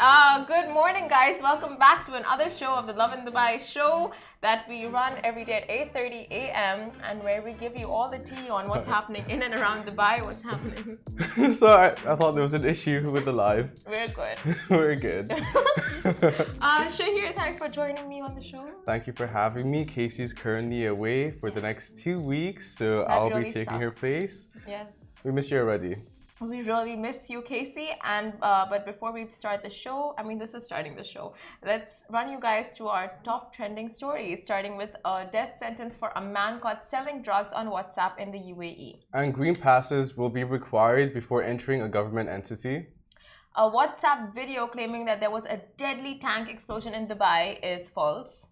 Uh, good morning, guys. Welcome back to another show of the Lovin Dubai show that we run every day at 8:30 a.m. and where we give you all the tea on what's happening in and around Dubai. What's happening? so I, I thought there was an issue with the live. We're good. We're good. uh, Shahir, thanks for joining me on the show. Thank you for having me. Casey's currently away for the next two weeks, so That I'll really be taking sucks. her place. Yes. We miss you already. We really miss you, Casey. And uh, but before we start the show, I mean, this is starting the show. Let's run you guys through our top trending stories, starting with a death sentence for a man caught selling drugs on WhatsApp in the. UAE. And green passes will be required before entering a government entity. A WhatsApp video claiming that there was a deadly tank explosion in Dubai is false.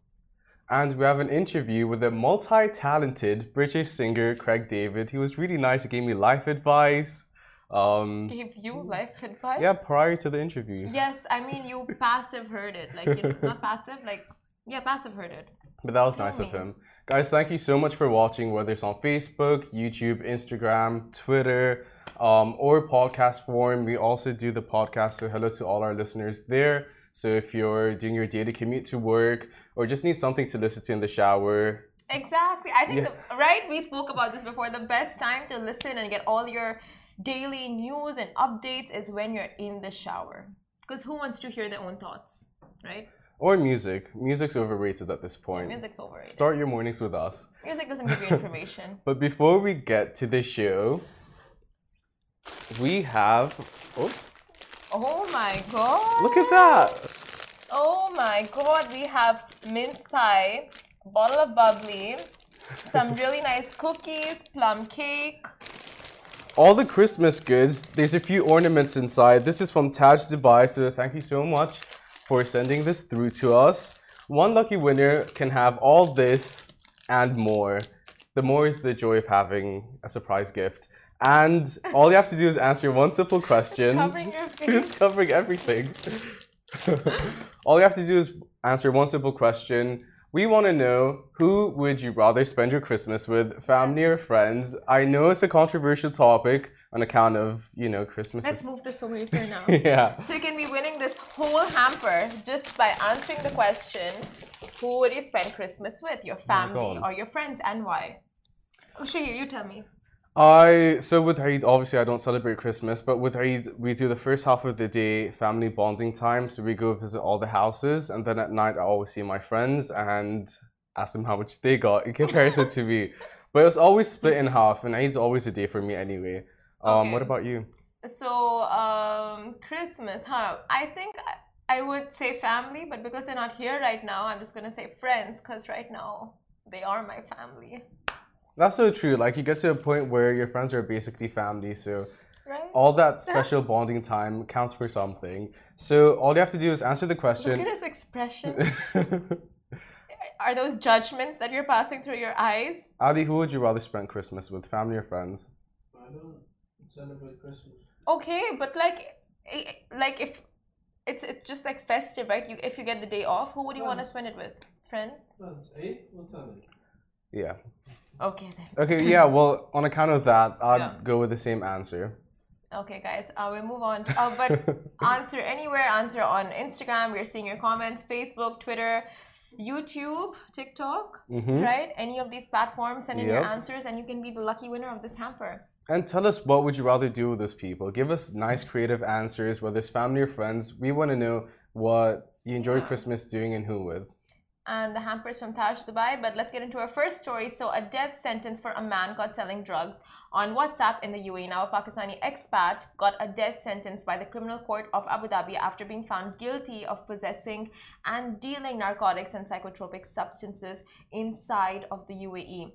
And we have an interview with a multi-talented British singer, Craig David. He was really nice. He gave me life advice. Um, Gave you life advice? yeah, prior to the interview. Yes, I mean you passive heard it, like you know, not passive, like yeah, passive heard it. But that was nice of him. Guys, thank you so much for watching, whether it's on Facebook, YouTube, Instagram, Twitter, um, or podcast form. We also do the podcast, so hello to all our listeners there. So if you're doing your daily commute to work or just need something to listen to in the shower, Exactly. I think Yeah. the, right. We spoke about this before. The best time to listen and get all your daily news and updates is when you're in the shower. Because who wants to hear their own thoughts, right? or music. Music's overrated at this point. Music's overrated. Start your mornings with us. Music doesn't give you information. But before we get to the show, we have. Oh, oh my god! look at that! Oh my god! We have mince pie, bottle of bubbly, some really nice cookies, plum cake. All the Christmas goods. There's a few ornaments inside. This is from Taj Dubai, so thank you so much for sending this through to us. One lucky winner can have all this and more. The more is the joy of having a surprise gift. And all you have to do is answer one simple question. covering your it's covering everything. all you have to do is answer one simple question. We want to know who would you rather spend your Christmas with, family or friends? I know it's a controversial topic on account of, you know, Christmas Let's is move this over here now. Yeah. So you can be winning this whole hamper just by answering the question Who would you spend Christmas with? Your oh family God. or your friends and why? Oh, Shahir, you tell me. I so with Eid, obviously I don't celebrate Christmas, but with Eid we do the first half of the day family bonding time. So we go visit all the houses, and then at night I always see my friends and ask them how much they got in comparison to me. But it's always split in half, and Eid's always a day for me anyway. Um, what about you? So, um, Christmas, huh? I think I, I would say family, but because they're not here right now, I'm just gonna say friends, because right now they are my family. That's so true. Like you get to a point where your friends are basically family, so Right? all that special bonding time counts for something. So all you have to do is answer the question. Look question. at his expression. Are those judgments that you're passing through your eyes? Ali, who would you rather spend Christmas with, family or friends? I don't celebrate Christmas. Okay, but like, like if it's it's just like festive, right? You if you get the day off, who would you want to spend it with? Friends? Friends, eh? What time? Yeah. Okay then. Okay, yeah, well, on account of that, I'd Yeah. go with the same answer. Okay, guys, uh, we'll move on. Uh, but answer anywhere, answer on Instagram. We're seeing your comments, Facebook, Twitter, YouTube, TikTok, hmm right? Any of these platforms, send in your answers, and you can be the lucky winner of this hamper. And tell us what would you rather do with those people. Give us nice, creative answers, whether it's family or friends. We want to know what you enjoy Yeah. Christmas doing and who with. And the hampers from Taj Dubai. But let's get into our first story. So, a death sentence for a man caught selling drugs on WhatsApp in the UAE. Now, a Pakistani expat got a death sentence by the criminal court of Abu Dhabi after being found guilty of possessing and dealing narcotics and psychotropic substances inside of the UAE.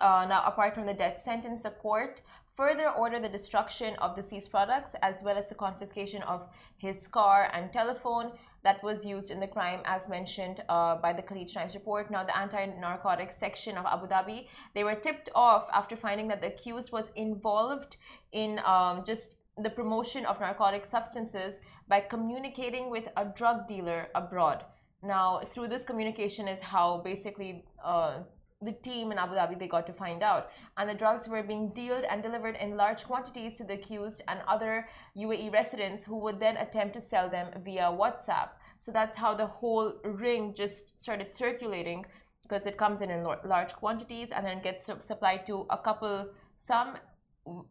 Uh, now, apart from the death sentence, the court further ordered the destruction of the seized products as well as the confiscation of his car and telephone that was used in the crime, as mentioned uh, by the Khaleej Times report. Now, the anti-narcotics section of Abu Dhabi, they were tipped off after finding that the accused was involved in um, just the promotion of narcotic substances by communicating with a drug dealer abroad. Now, through this communication is how basically uh, the team in Abu Dhabi they got to find out, and the drugs were being dealed and delivered in large quantities to the accused and other UAE residents who would then attempt to sell them via WhatsApp. So that's how the whole ring just started circulating because it comes in in large quantities and then gets supplied to a couple some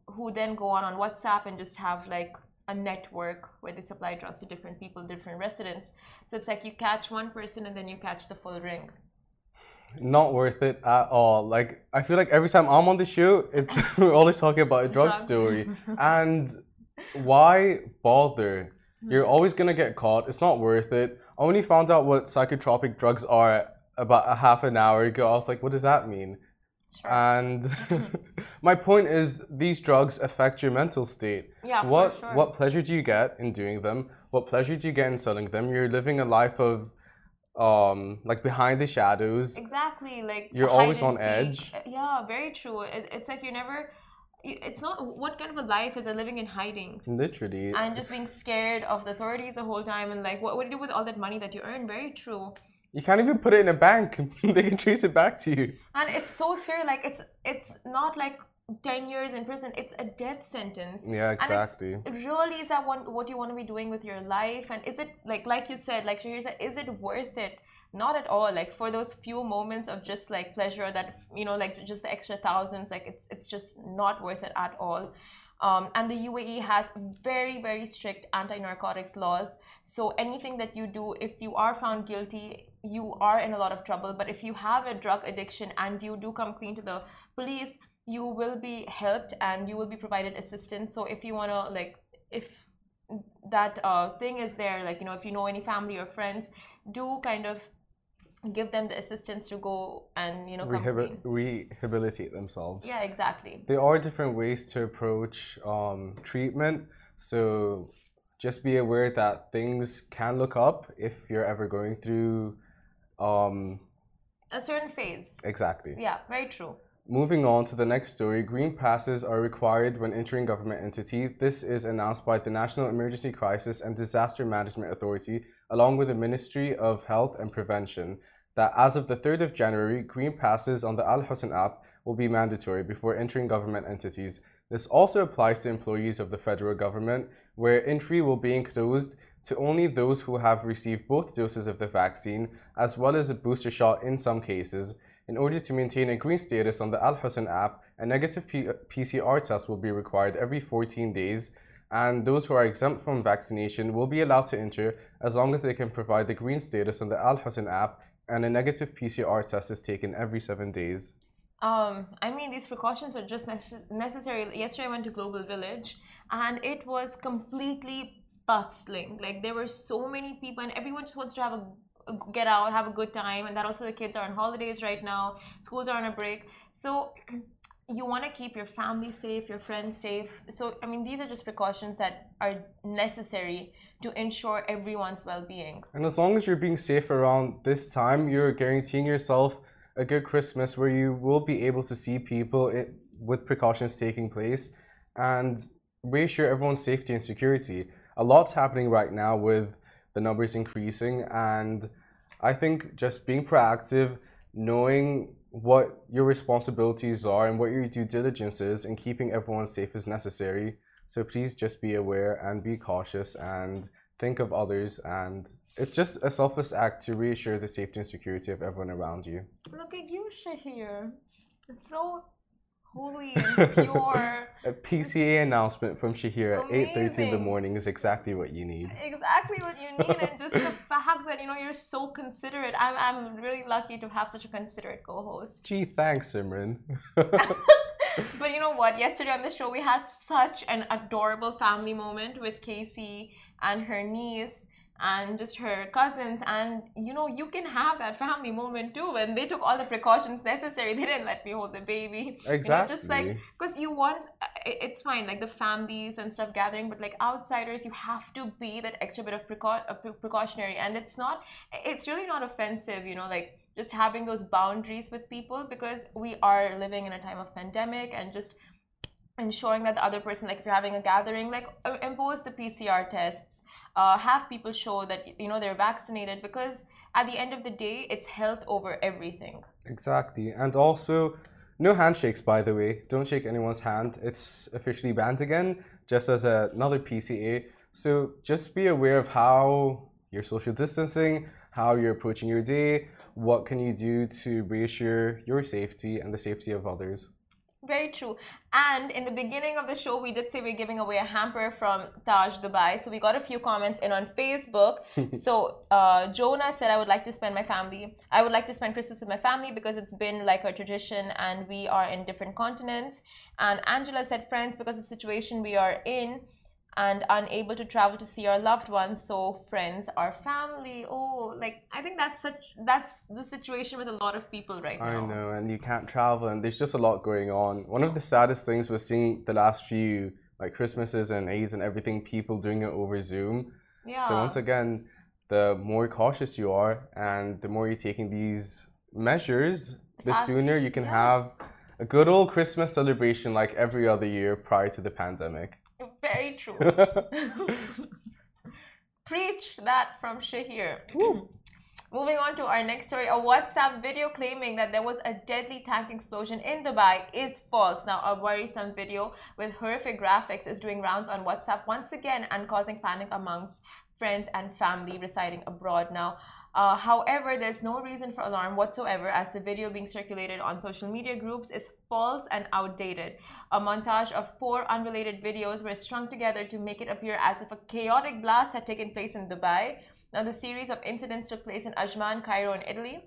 who then go on on WhatsApp and just have like a network where they supply drugs to different people, different residents. So it's like you catch one person and then you catch the full ring. Not worth it at all. Like I feel like every time I'm on the show, it's we're always talking about a drug Drugs. story. and why bother? You're Hmm. always gonna get caught. It's not worth it. I only found out what psychotropic drugs are about a half an hour ago. I was like, what does that mean? Sure. And my point is, these drugs affect your mental state. Yeah, what sure. what pleasure do you get in doing them? What pleasure do you get in selling them? You're living a life of, um, like behind the shadows. Exactly, like You're always on edge. Yeah, very true. It, it's like you're never. It's not what kind of a life is a living in hiding Literally. and just being scared of the authorities the whole time and like what, what do you do with all that money that you earn? Very true. You can't even put it in a bank. they can trace it back to you. And it's so scary. Like it's it's not like ten years in prison. It's a death sentence. Yeah, exactly. really, is that what, what you want to be doing with your life? And is it like like you said, like Shahir said, is it worth it? Not at all. Like for those few moments of just like pleasure that you know, like just the extra thousands, like it's it's just not worth it at all. Um, and the UAE has very very strict anti-narcotics laws. So anything that you do, if you are found guilty, you are in a lot of trouble. But if you have a drug addiction and you do come clean to the police, you will be helped and you will be provided assistance. So if you wanna like, if that uh, thing is there, like you know, if you know any family or friends, do kind of give them the assistance to go and you know Rehabil- rehabilitate themselves. Yeah, exactly. There are different ways to approach um, treatment. So just be aware that things can look up if you're ever going through. Um, A certain phase. exactly. Yeah, very true. Moving on to the next story, green passes are required when entering government entity. This is announced by the National Emergency Crisis and Disaster Management Authority, along with the Ministry of Health and Prevention, that as of the 3rd of January, green passes on the Al Hosn app will be mandatory before entering government entities. This also applies to employees of the federal government, where entry will be enclosed to only those who have received both doses of the vaccine, as well as a booster shot in some cases. In order to maintain a green status on the Al Hosn app, a negative P- PCR test will be required every 14 days, and those who are exempt from vaccination will be allowed to enter as long as they can provide the green status on the Al Hosn app, and a negative PCR test is taken every seven days. Um, I mean, these precautions are just necess- necessary. Yesterday, I went to Global Village, and it was completely bustling. Like there were so many people, and everyone just wants to have a get out, have a good time, and that also the kids are on holidays right now. Schools are on a break, so you want to keep your family safe, your friends safe. So I mean, these are just precautions that are necessary to ensure everyone's well-being. And as long as you're being safe around this time, you're guaranteeing yourself a good Christmas where you will be able to see people i with precautions taking place and reassure everyone's safety and security. A lot's happening right now with the number is increasing, and I think just being proactive, knowing what your responsibilities are and what your due diligence is, and keeping everyone safe is necessary. So please just be aware and be cautious and think of others and it's just a selfless act to reassure the safety and security of everyone around you. Look at you, Shahir. It's so holy and pure. A PCA announcement from Shahir at 8:30 in the morning is exactly what you need. exactly what you need, and just the fact that you know you're so considerate. I'm I'm really lucky to have such a considerate co-host. Gee, thanks, Simran. But you know what? Yesterday on the show, we had such an adorable family moment with Casey and her niece and just her cousins. And you know, you can have that family moment too. And they took all the precautions necessary. They didn't let me hold the baby. You know, just like because you want it's fine like the families and stuff gathering but like outsiders you have to be that extra bit of precau- uh, precautionary and it's not it's really not offensive you know like just having those boundaries with people because we are living in a time of pandemic and just ensuring that the other person like if you're having a gathering like uh, impose the pcr tests uh, have people show that you know they're vaccinated because at the end of the day, it's health over everything. Exactly. And also, no handshakes, by the way. Don't shake anyone's hand. It's officially banned again, just as a- another PCA. So just be aware of how you're social distancing, how you're approaching your day, what can you do to reassure your safety and the safety of others. Very true. And in the beginning of the show, we did say we're giving away a hamper from Taj Dubai. So we got a few comments in on Facebook. so uh, Jonah said, I would like to spend my family. I would like to spend Christmas with my family because it's been like a tradition and we are in different continents. And Angela said, friends, because the situation we are in and unable to travel to see our loved ones. So friends are family. Oh, like I think that's such that's the situation with a lot of people right I now. know, and you can't travel, and there's just a lot going on. One of the saddest things we're seeing the last few like Christmases and Aids and everything, people doing it over Zoom. Yeah. So once again, the more cautious you are, and the more you're taking these measures, the Fast- sooner you can yes. have a good old Christmas celebration like every other year prior to the pandemic. Very true. Preach that from Shahir. Moving on to our next story, a WhatsApp video claiming that there was a deadly tank explosion in Dubai is false. Now, a worrisome video with horrific graphics is doing rounds on WhatsApp once again and causing panic amongst friends and family residing abroad. Now, uh, however, there's no reason for alarm whatsoever as the video being circulated on social media groups is false and outdated. A montage of four unrelated videos were strung together to make it appear as if a chaotic blast had taken place in Dubai. Now, the series of incidents took place in Ajman, Cairo, in Italy.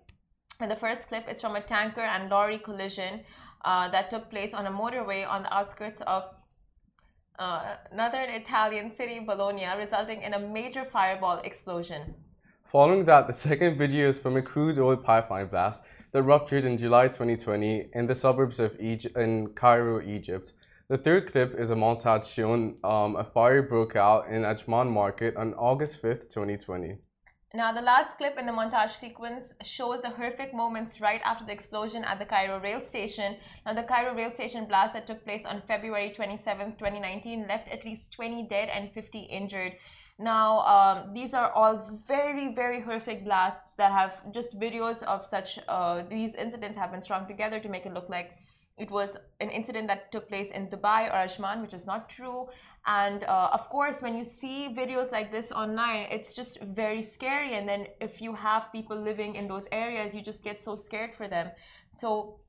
And the first clip is from a tanker and lorry collision uh, that took place on a motorway on the outskirts of uh, northern Italian city Bologna, resulting in a major fireball explosion. Following that, the second video is from a crude oil pipeline blast that ruptured in July 2020 in the suburbs of Egypt, in Cairo, Egypt. The third clip is a montage showing um, a fire broke out in Ajman Market on August 5th, 2020. Now, the last clip in the montage sequence shows the horrific moments right after the explosion at the Cairo rail station. Now, the Cairo rail station blast that took place on February 27, 2019, left at least 20 dead and 50 injured. Now, um, these are all very, very horrific blasts that have just videos of such, uh, these incidents have been strung together to make it look like it was an incident that took place in Dubai or Ajman, which is not true. And uh, of course, when you see videos like this online, it's just very scary. And then if you have people living in those areas, you just get so scared for them. So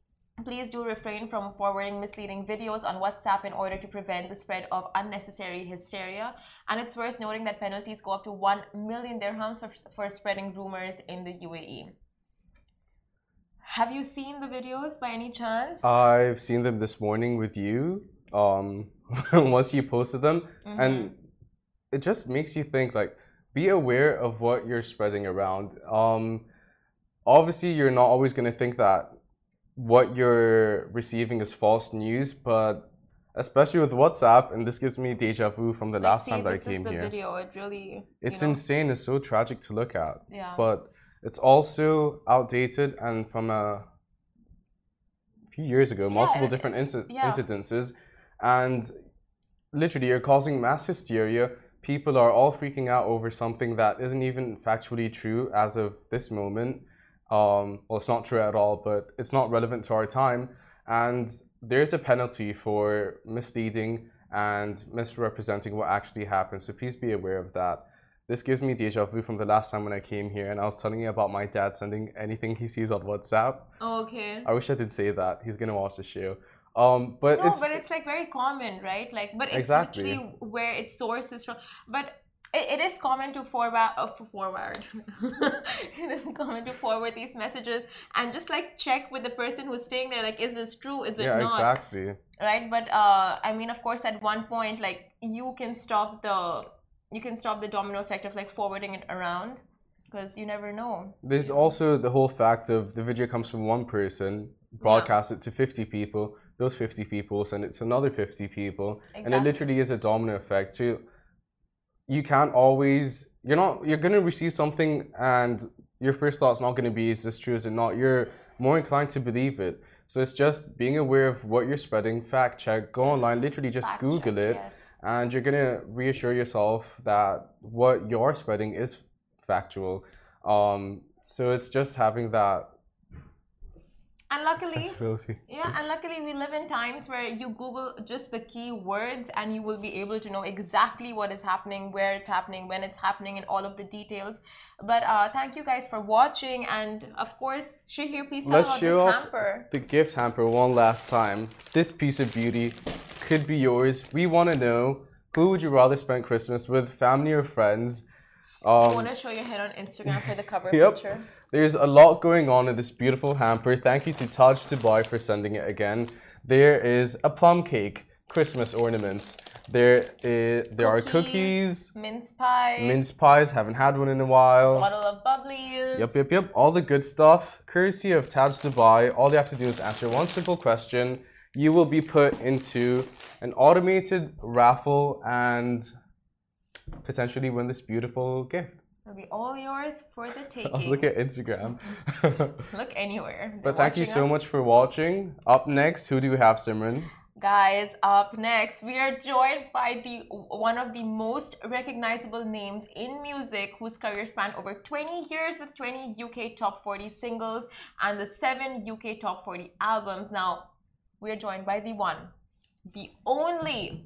please do refrain from forwarding misleading videos on WhatsApp in order to prevent the spread of unnecessary hysteria. And it's worth noting that penalties go up to 1 million dirhams for, for spreading rumors in the UAE. Have you seen the videos by any chance? I've seen them this morning with you. Um, once you posted them, and it just makes you think like, be aware of what you're spreading around. Um, obviously, you're not always going to think that what you're receiving is false news, but especially with WhatsApp, and this gives me deja vu from the Like, last see, time that I came the here. video. It really, It's know, insane. It's so tragic to look at. Yeah. But it's also outdated and from a few years ago, multiple it- different inci- yeah. incidences. And literally, you're causing mass hysteria. People are all freaking out over something that isn't even factually true as of this moment. Um, well, it's not true at all, but it's not relevant to our time. And there's a penalty for misleading and misrepresenting what actually happened. So please be aware of that. This gives me deja vu from the last time when I came here and I was telling you about my dad sending anything he sees on WhatsApp. Oh, okay. I wish I did say that. He's gonna watch the show. Um, but No, it's but it's like very common, right? Like, but it's Exactly. literally where its source is from. But it, it is common to forward, uh, forward. it is common to forward these messages and just like check with the person who's staying there. Like, is this true? Is it yeah, not? exactly. Right? But uh, I mean, of course, at one point, like you can stop the you can stop the domino effect of like forwarding it around because you never know. There's also the whole fact of the video comes from one person, broadcast it to 50 people, those 50 people send it to another 50 people, and it literally is a domino effect. So you can't always, you're not, you're gonna receive something and your first thought's not gonna be, is this true, is it not? You're more inclined to believe it. So it's just being aware of what you're spreading, fact check, go online, literally just Fact Google check, it, yes. and you're gonna reassure yourself that what you're spreading is factual. Um, so it's just having that And luckily. Yeah, and luckily we live in times where you Google just the key words and you will be able to know exactly what is happening, where it's happening, when it's happening, and all of the details. But uh, thank you guys for watching, and of course, Shahir, please tell Let's about show this hamper. the gift hamper one last time. This piece of beauty could be yours. We want to know who would you rather spend Christmas with, family or friends? I Um, want to show your head on Instagram for the cover Yep. picture. There's a lot going on in this beautiful hamper. Thank you to Taj Dubai for sending it again. There is a plum cake, Christmas ornaments. There is, there are cookies, mince pie, mince pies. Haven't had one in a while. bottle of bubblies. Yep, yep, yep. All the good stuff, courtesy of Taj Dubai. All you have to do is answer one simple question. You will be put into an automated raffle and potentially win this beautiful gift. It'll be all yours for the taking. Let's look at Instagram. Look anywhere. but thank you so us. much for watching. Up next, who do we have, Simran? Guys, up next, we are joined by the one of the most recognizable names in music whose career spanned over 20 years with 20 UK top 40 singles and the 7 UK top 40 albums. Now, we are joined by the one, the only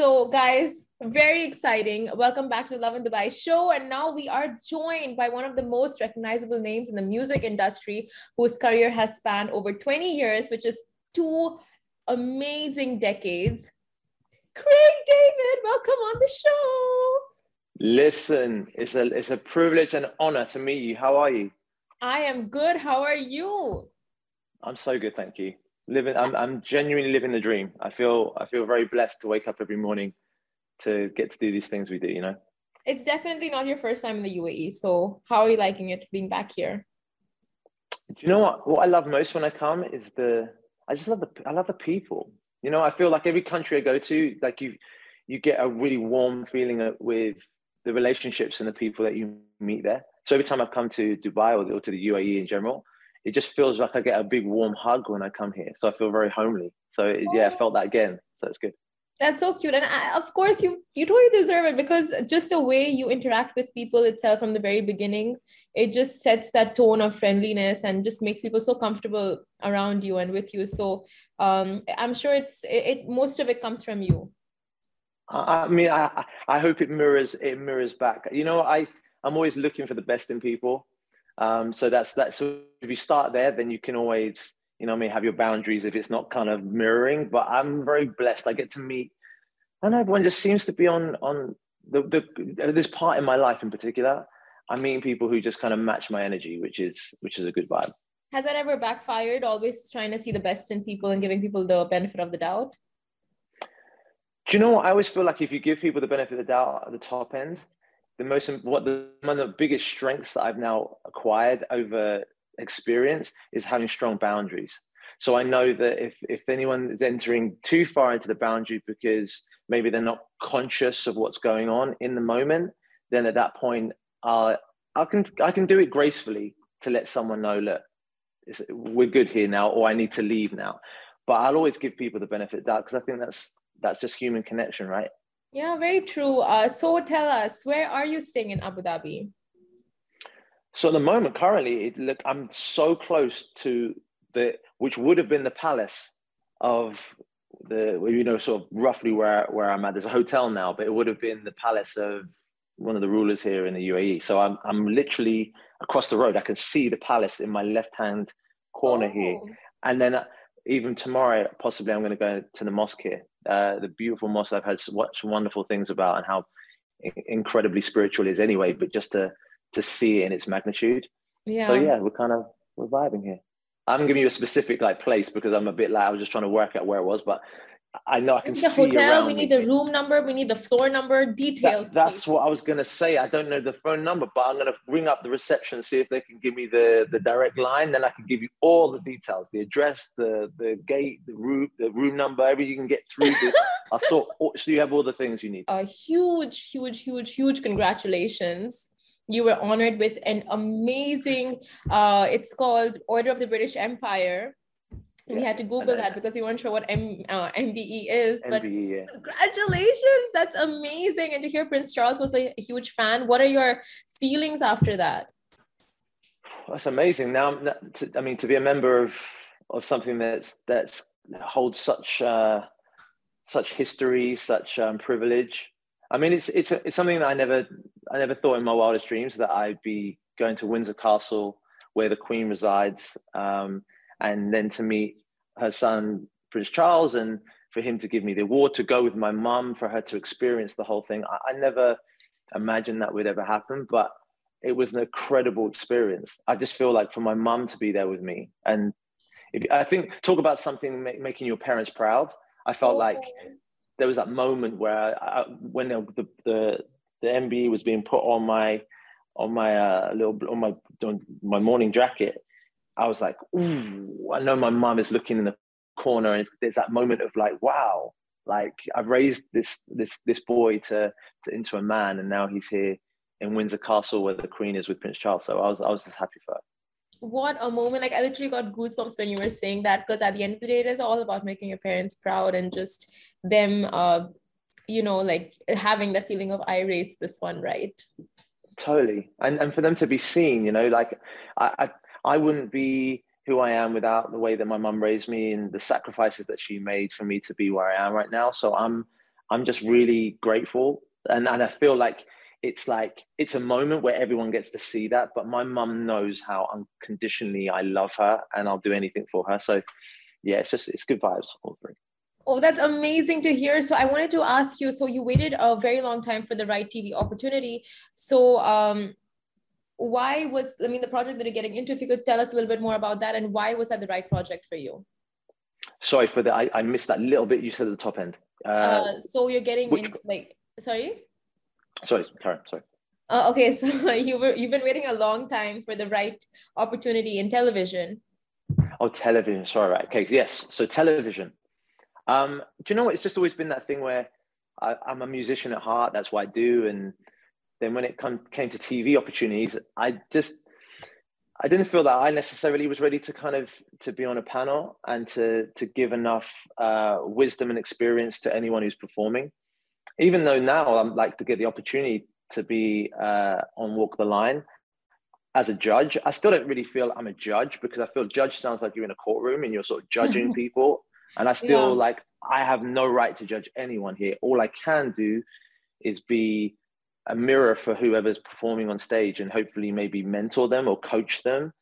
So, guys, very exciting. Welcome back to the Lovin Dubai show. And now we are joined by one of the most recognizable names in the music industry, whose career has spanned over 20 years, which is two amazing decades. Craig David, welcome on the show. Listen, it's a it's a privilege and honor to meet you. How are you? I am good. How are you? I'm so good, thank you. Living, I'm I'm genuinely living the dream. I feel I feel very blessed to wake up every morning to get to do these things we do. You know. It's definitely not your first time in the UAE. So, how are you liking it being back here? Do you know what? What I love most when I come is the I just love the I love the people. You know, I feel like every country I go to, like you you get a really warm feeling with the relationships and the people that you meet there. So every time I've come to Dubai or, or to the UAE in general, it just feels like I get a big warm hug when I come here. So I feel very homely. So it- yeah, I felt that again. So it's good. That's so cute, and I, of course you you totally deserve it because just the way you interact with people itself from the very beginning, it just sets that tone of friendliness and just makes people so comfortable around you and with you. So um, I'm sure it's it, it most of it comes from you. I, I mean, I, I- I hope it mirrors it mirrors back. You know, I I'm always looking for the best in people. Um, so that's that's so if you start there, then you can always you know, I mean, have your boundaries if it's not kind of mirroring. But I'm very blessed. I get to meet, and everyone just seems to be on on the the this part in my life in particular. I'm meeting people who just kind of match my energy, which is which is a good vibe. Has that ever backfired? Always trying to see the best in people and giving people the benefit of the doubt. Do you know what? I always feel like if you give people the benefit of the doubt at the top end, the most what the one of the biggest strengths that I've now acquired over experience is having strong boundaries. So I know that if if anyone is entering too far into the boundary because maybe they're not conscious of what's going on in the moment, then at that point, uh, I can I can do it gracefully to let someone know, look, we're good here now, or I need to leave now. But I'll always give people the benefit of doubt because I think that's that's just human connection, right? Yeah, very true. Uh, so tell us, where are you staying in Abu Dhabi? So at the moment, currently, it, look, I'm so close to the which would have been the palace of the you know sort of roughly where where I'm at. There's a hotel now, but it would have been the palace of one of the rulers here in the UAE. So I'm I'm literally across the road. I can see the palace in my left hand corner here, Oh. and then even tomorrow, possibly I'm going to go to the mosque here, uh, the beautiful mosque I've heard such wonderful things about, and how incredibly spiritual it is anyway. But just to to see it in its magnitude. Yeah. So yeah, we're kind of we're vibing here. I'm giving you a specific like place because I'm a bit like I was just trying to work out where it was, but I know I can the see hotel, around we me. need the room number, we need the floor number, details. That, that's what I was gonna say. I don't know the phone number, but I'm gonna ring up the reception, see if they can give me the, the direct line. Then I can give you all the details, the address, the the gate, the room, the room number, everything you can get through. The, I saw, so you have all the things you need. a huge, huge, huge, huge congratulations. You were honored with an amazing, uh, it's called Order of the British Empire. We Yeah, had to Google that because we weren't sure what M, uh, MBE is, but yeah. congratulations. That's amazing. And to hear Prince Charles was a huge fan. What are your feelings after that? That's amazing. Now, I'm not- to, I mean, to be a member of of something that's that's holds such uh, such history, such um, privilege. I mean, it's it's it's something that I never I never thought in my wildest dreams that I'd be going to Windsor Castle, where the Queen resides, um, and then to meet her son Prince Charles, and for him to give me the award to go with my mum, for her to experience the whole thing. I, I never imagined that would ever happen, but it was an incredible experience. I just feel like for my mum to be there with me, and if, I think talk about something ma- making your parents proud. I felt like there was that moment where I, I, when the, the the the MBE was being put on my on my uh, little on my on my morning jacket, I was like, ooh, I know my mom is looking in the corner, and there's that moment of like, wow, like I've raised this this this boy to, to into a man, and now he's here in Windsor Castle where the Queen is with Prince Charles. So I was I was just happy for her. what a moment like i literally got goosebumps when you were saying that because at the end of the day it is all about making your parents proud and just them uh you know like having that feeling of i raised this one right totally and and for them to be seen you know like I, I i wouldn't be who i am without the way that my mum raised me and the sacrifices that she made for me to be where i am right now so i'm i'm just really grateful and and i feel like it's like it's a moment where everyone gets to see that but my mum knows how unconditionally i love her and i'll do anything for her so yeah it's just it's good vibes all three Oh, that's amazing to hear. So I wanted to ask you, so you waited a very long time for the right TV opportunity. So um why was I mean the project that you're getting into, if you could tell us a little bit more about that and why was that the right project for you? sorry for that I, I missed that little bit you said at the top end uh, Uh, so you're getting which- in like sorry? sorry karen sorry Uh, okay, so you were you've been waiting a long time for the right opportunity in television. Oh, television. Sorry, right. Okay, yes. So television. Um, do you know what? It's just always been that thing where I, I'm a musician at heart. That's what I do. And then when it come, came to TV opportunities, I just I didn't feel that I necessarily was ready to kind of to be on a panel and to to give enough uh, wisdom and experience to anyone who's performing. Even though now I'm like to get the opportunity to be uh, on Walk the Line as a judge, I still don't really feel I'm a judge because I feel judge sounds like you're in a courtroom and you're sort of judging people. And I still Yeah. like I have no right to judge anyone here. All I can do is be a mirror for whoever's performing on stage and hopefully maybe mentor them or coach them.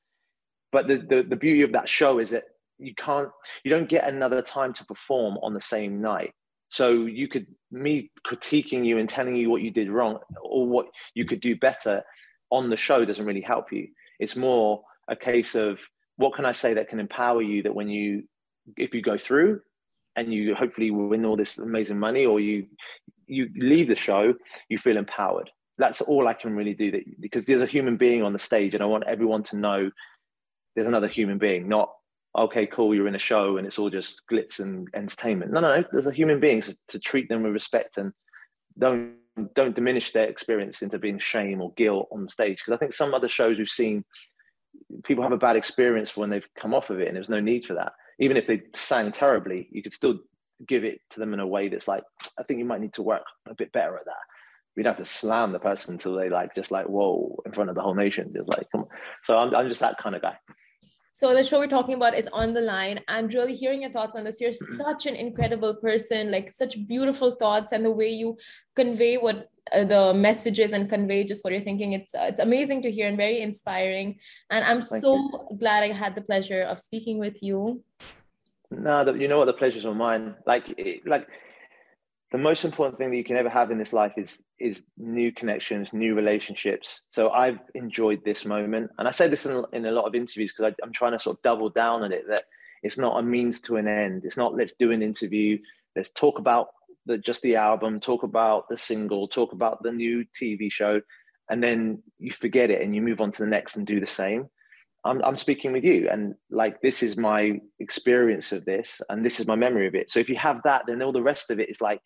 But the, the, the beauty of that show is that you can't you don't get another time to perform on the same night. So you could me critiquing you and telling you what you did wrong or what you could do better on the show doesn't really help you. It's more a case of what can I say that can empower you that when you if you go through and you hopefully win all this amazing money or you you leave the show, you feel empowered. That's all I can really do that because there's a human being on the stage and I want everyone to know there's another human being, not okay, cool, you're in a show and it's all just glitz and entertainment. No, no, no. There's a human being so to treat them with respect and don't don't diminish their experience into being shame or guilt on stage. Because I think some other shows we've seen, people have a bad experience when they've come off of it, and there's no need for that. Even if they sang terribly, you could still give it to them in a way that's like, I think you might need to work a bit better at that. We don't have to slam the person until they like just like whoa in front of the whole nation. Just like come on. So I'm I'm just that kind of guy. So the show we're talking about is on the line. I'm really hearing your thoughts on this. You're such an incredible person, like such beautiful thoughts, and the way you convey what uh, the messages and convey just what you're thinking. It's uh, it's amazing to hear and very inspiring. And I'm Thank so glad I had the pleasure of speaking with you. No, the, you know what? The pleasures are mine. Like, like the most important thing that you can ever have in this life is is new connections, new relationships. So I've enjoyed this moment, and I say this in, in a lot of interviews because I'm trying to sort of double down on it that it's not a means to an end. It's not let's do an interview, let's talk about the just the album, talk about the single, talk about the new TV show, and then you forget it and you move on to the next and do the same. I'm, I'm speaking with you and like this is my experience of this and this is my memory of it so if you have that then all the rest of it is like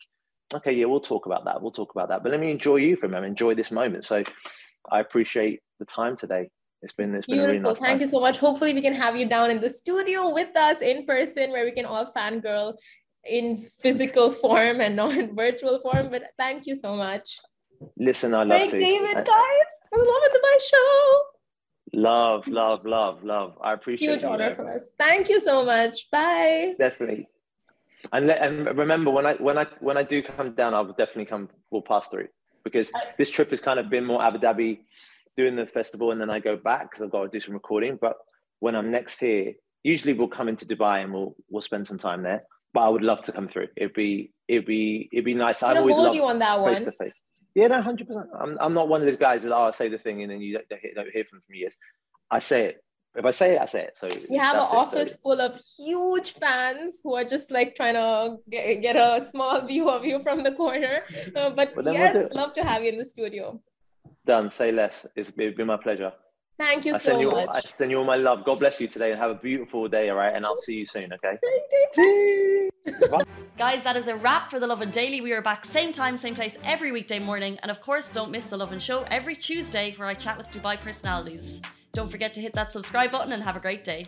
okay yeah we'll talk about that we'll talk about that but let me enjoy you for a moment enjoy this moment so i appreciate the time today it's been it's been Beautiful. really nice Thank time. you so much. Hopefully, we can have you down in the studio with us in person where we can all fangirl in physical form and not in virtual form. But thank you so much. listen i love Craig David, guys. I love it, my show. Love love love love i appreciate Huge you, honor though. for us. Thank you so much. Bye. definitely and, let, and remember when i when i when i do come down i'll definitely come we'll pass through because this trip has kind of been more abu dhabi doing the festival and then i go back because i've got to do some recording but when i'm next here usually we'll come into dubai and we'll we'll spend some time there but i would love to come through it'd be it'd be it'd be nice gonna always hold loved you on that one. face to face yeah no 100% I'm, I'm not one of those guys that oh, i'll say the thing and then you don't, don't hear- don't hear from me for years. I say it. If i say it i say it. So We have an it. So- office full of huge fans who are just like trying to get, get a small view of you from the corner. Uh, but Well, then we'll yes, love to have you in the studio. done. Say less. It's been my pleasure Thank you I so send you all, I much. send you all my love. God bless you today and have a beautiful day, all right? And I'll see you soon, okay? Guys, that is a wrap for The Lovin Daily. We are back same time, same place every weekday morning. And of course, don't miss The Lovin Show every Tuesday where I chat with Dubai personalities. Don't forget to hit that subscribe button and have a great day.